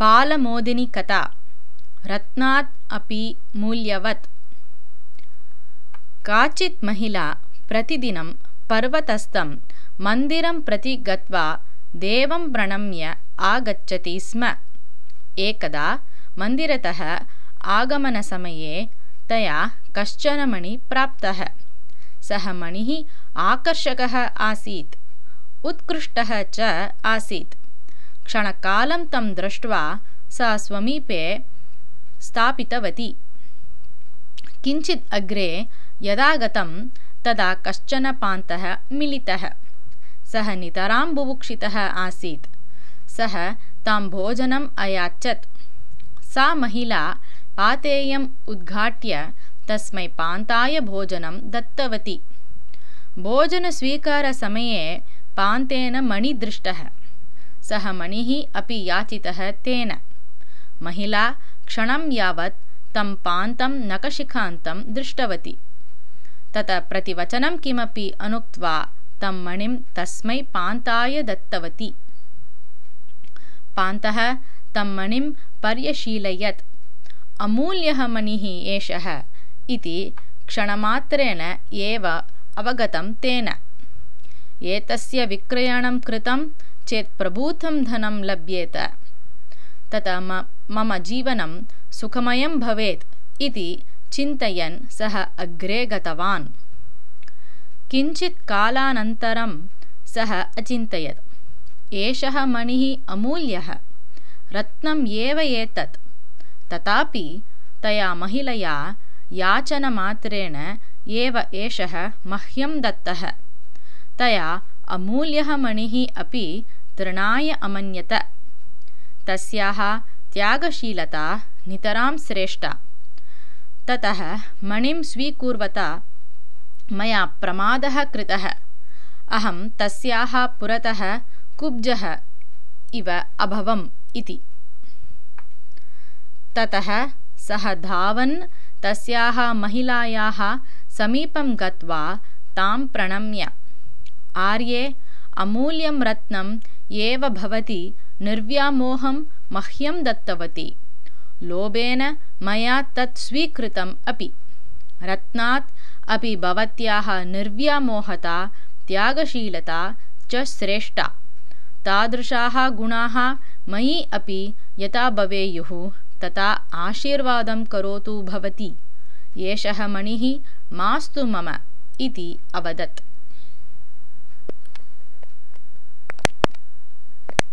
बालमोदिनीकथा रत्नात् अपि मूल्यवत्। काचित् महिला प्रतिदिनं पर्वतस्थं मन्दिरं प्रति गत्वा देवं प्रणम्य आगच्छति स्म। एकदा मन्दिरतः आगमनसमये तया कश्चन मणिः प्राप्तः। सः मणिः आकर्षकः आसीत् उत्कृष्टः च आसीत् क्षणकालं तं दृष्ट्वा सा स्वमीपे स्थापितवती किञ्चित् अग्रे यदा गतं तदा कश्चन पान्तः मिलितः सः नितरां बुभुक्षितः आसीत् सः तां भोजनम् अयाचत् सा महिला पातेयम् उद्घाट्य तस्मै पान्ताय भोजनं दत्तवती भोजनस्वीकारसमये पान्तेन मणिः दृष्टः सः मणिः अपि याचितः तेन। महिला क्षणं यावत् तं पान्तं नखशिखान्तं दृष्टवती। ततः प्रतिवचनं किमपि अनुक्त्वा तं मणिं तस्मै पान्ताय दत्तवती। पान्तः तं मणिं पर्यशीलयत्। अमूल्यः मणिः एषः इति क्षणमात्रेण एव अवगतं तेन। एतस्य विक्रयणं कृतं चेत् प्रभूतं धनं लभ्येत। ततः मम जीवनं सुखमयं भवेत् इति चिन्तयन् सः अग्रे गतवान्। किञ्चित् कालानन्तरं सः अचिन्तयत्। एषः मणिः अमूल्यः रत्नम् एव एतत्। तथापि तया महिलया याचनमात्रेण एव एषः मह्यं दत्तः। तया अमूल्यः मणिः अपि तृणाय अमन्यत। तस्याः त्यागशीलता नितरां श्रेष्ठा। ततः मणिं स्वीकुर्वता मया प्रमादः कृतः। अहं तस्याः पुरतः कुब्जः इव अभवम् इति। ततः सः धावन् तस्याः महिलायाः समीपं गत्वा तां प्रणम्य आर्ये अमूल्यं रत्नम् एव भवती निर्व्यामोहं मह्यं दत्तवती। लोभेन मया तत् स्वीकृतम् अपि। रत्नात् अपि भवत्याः निर्व्यामोहता त्यागशीलता च श्रेष्ठा। तादृशाः गुणाः मयि अपि यथा भवेयुः तथा आशीर्वादं करोतु भवती। एषः मणिः मास्तु मम इति अवदत्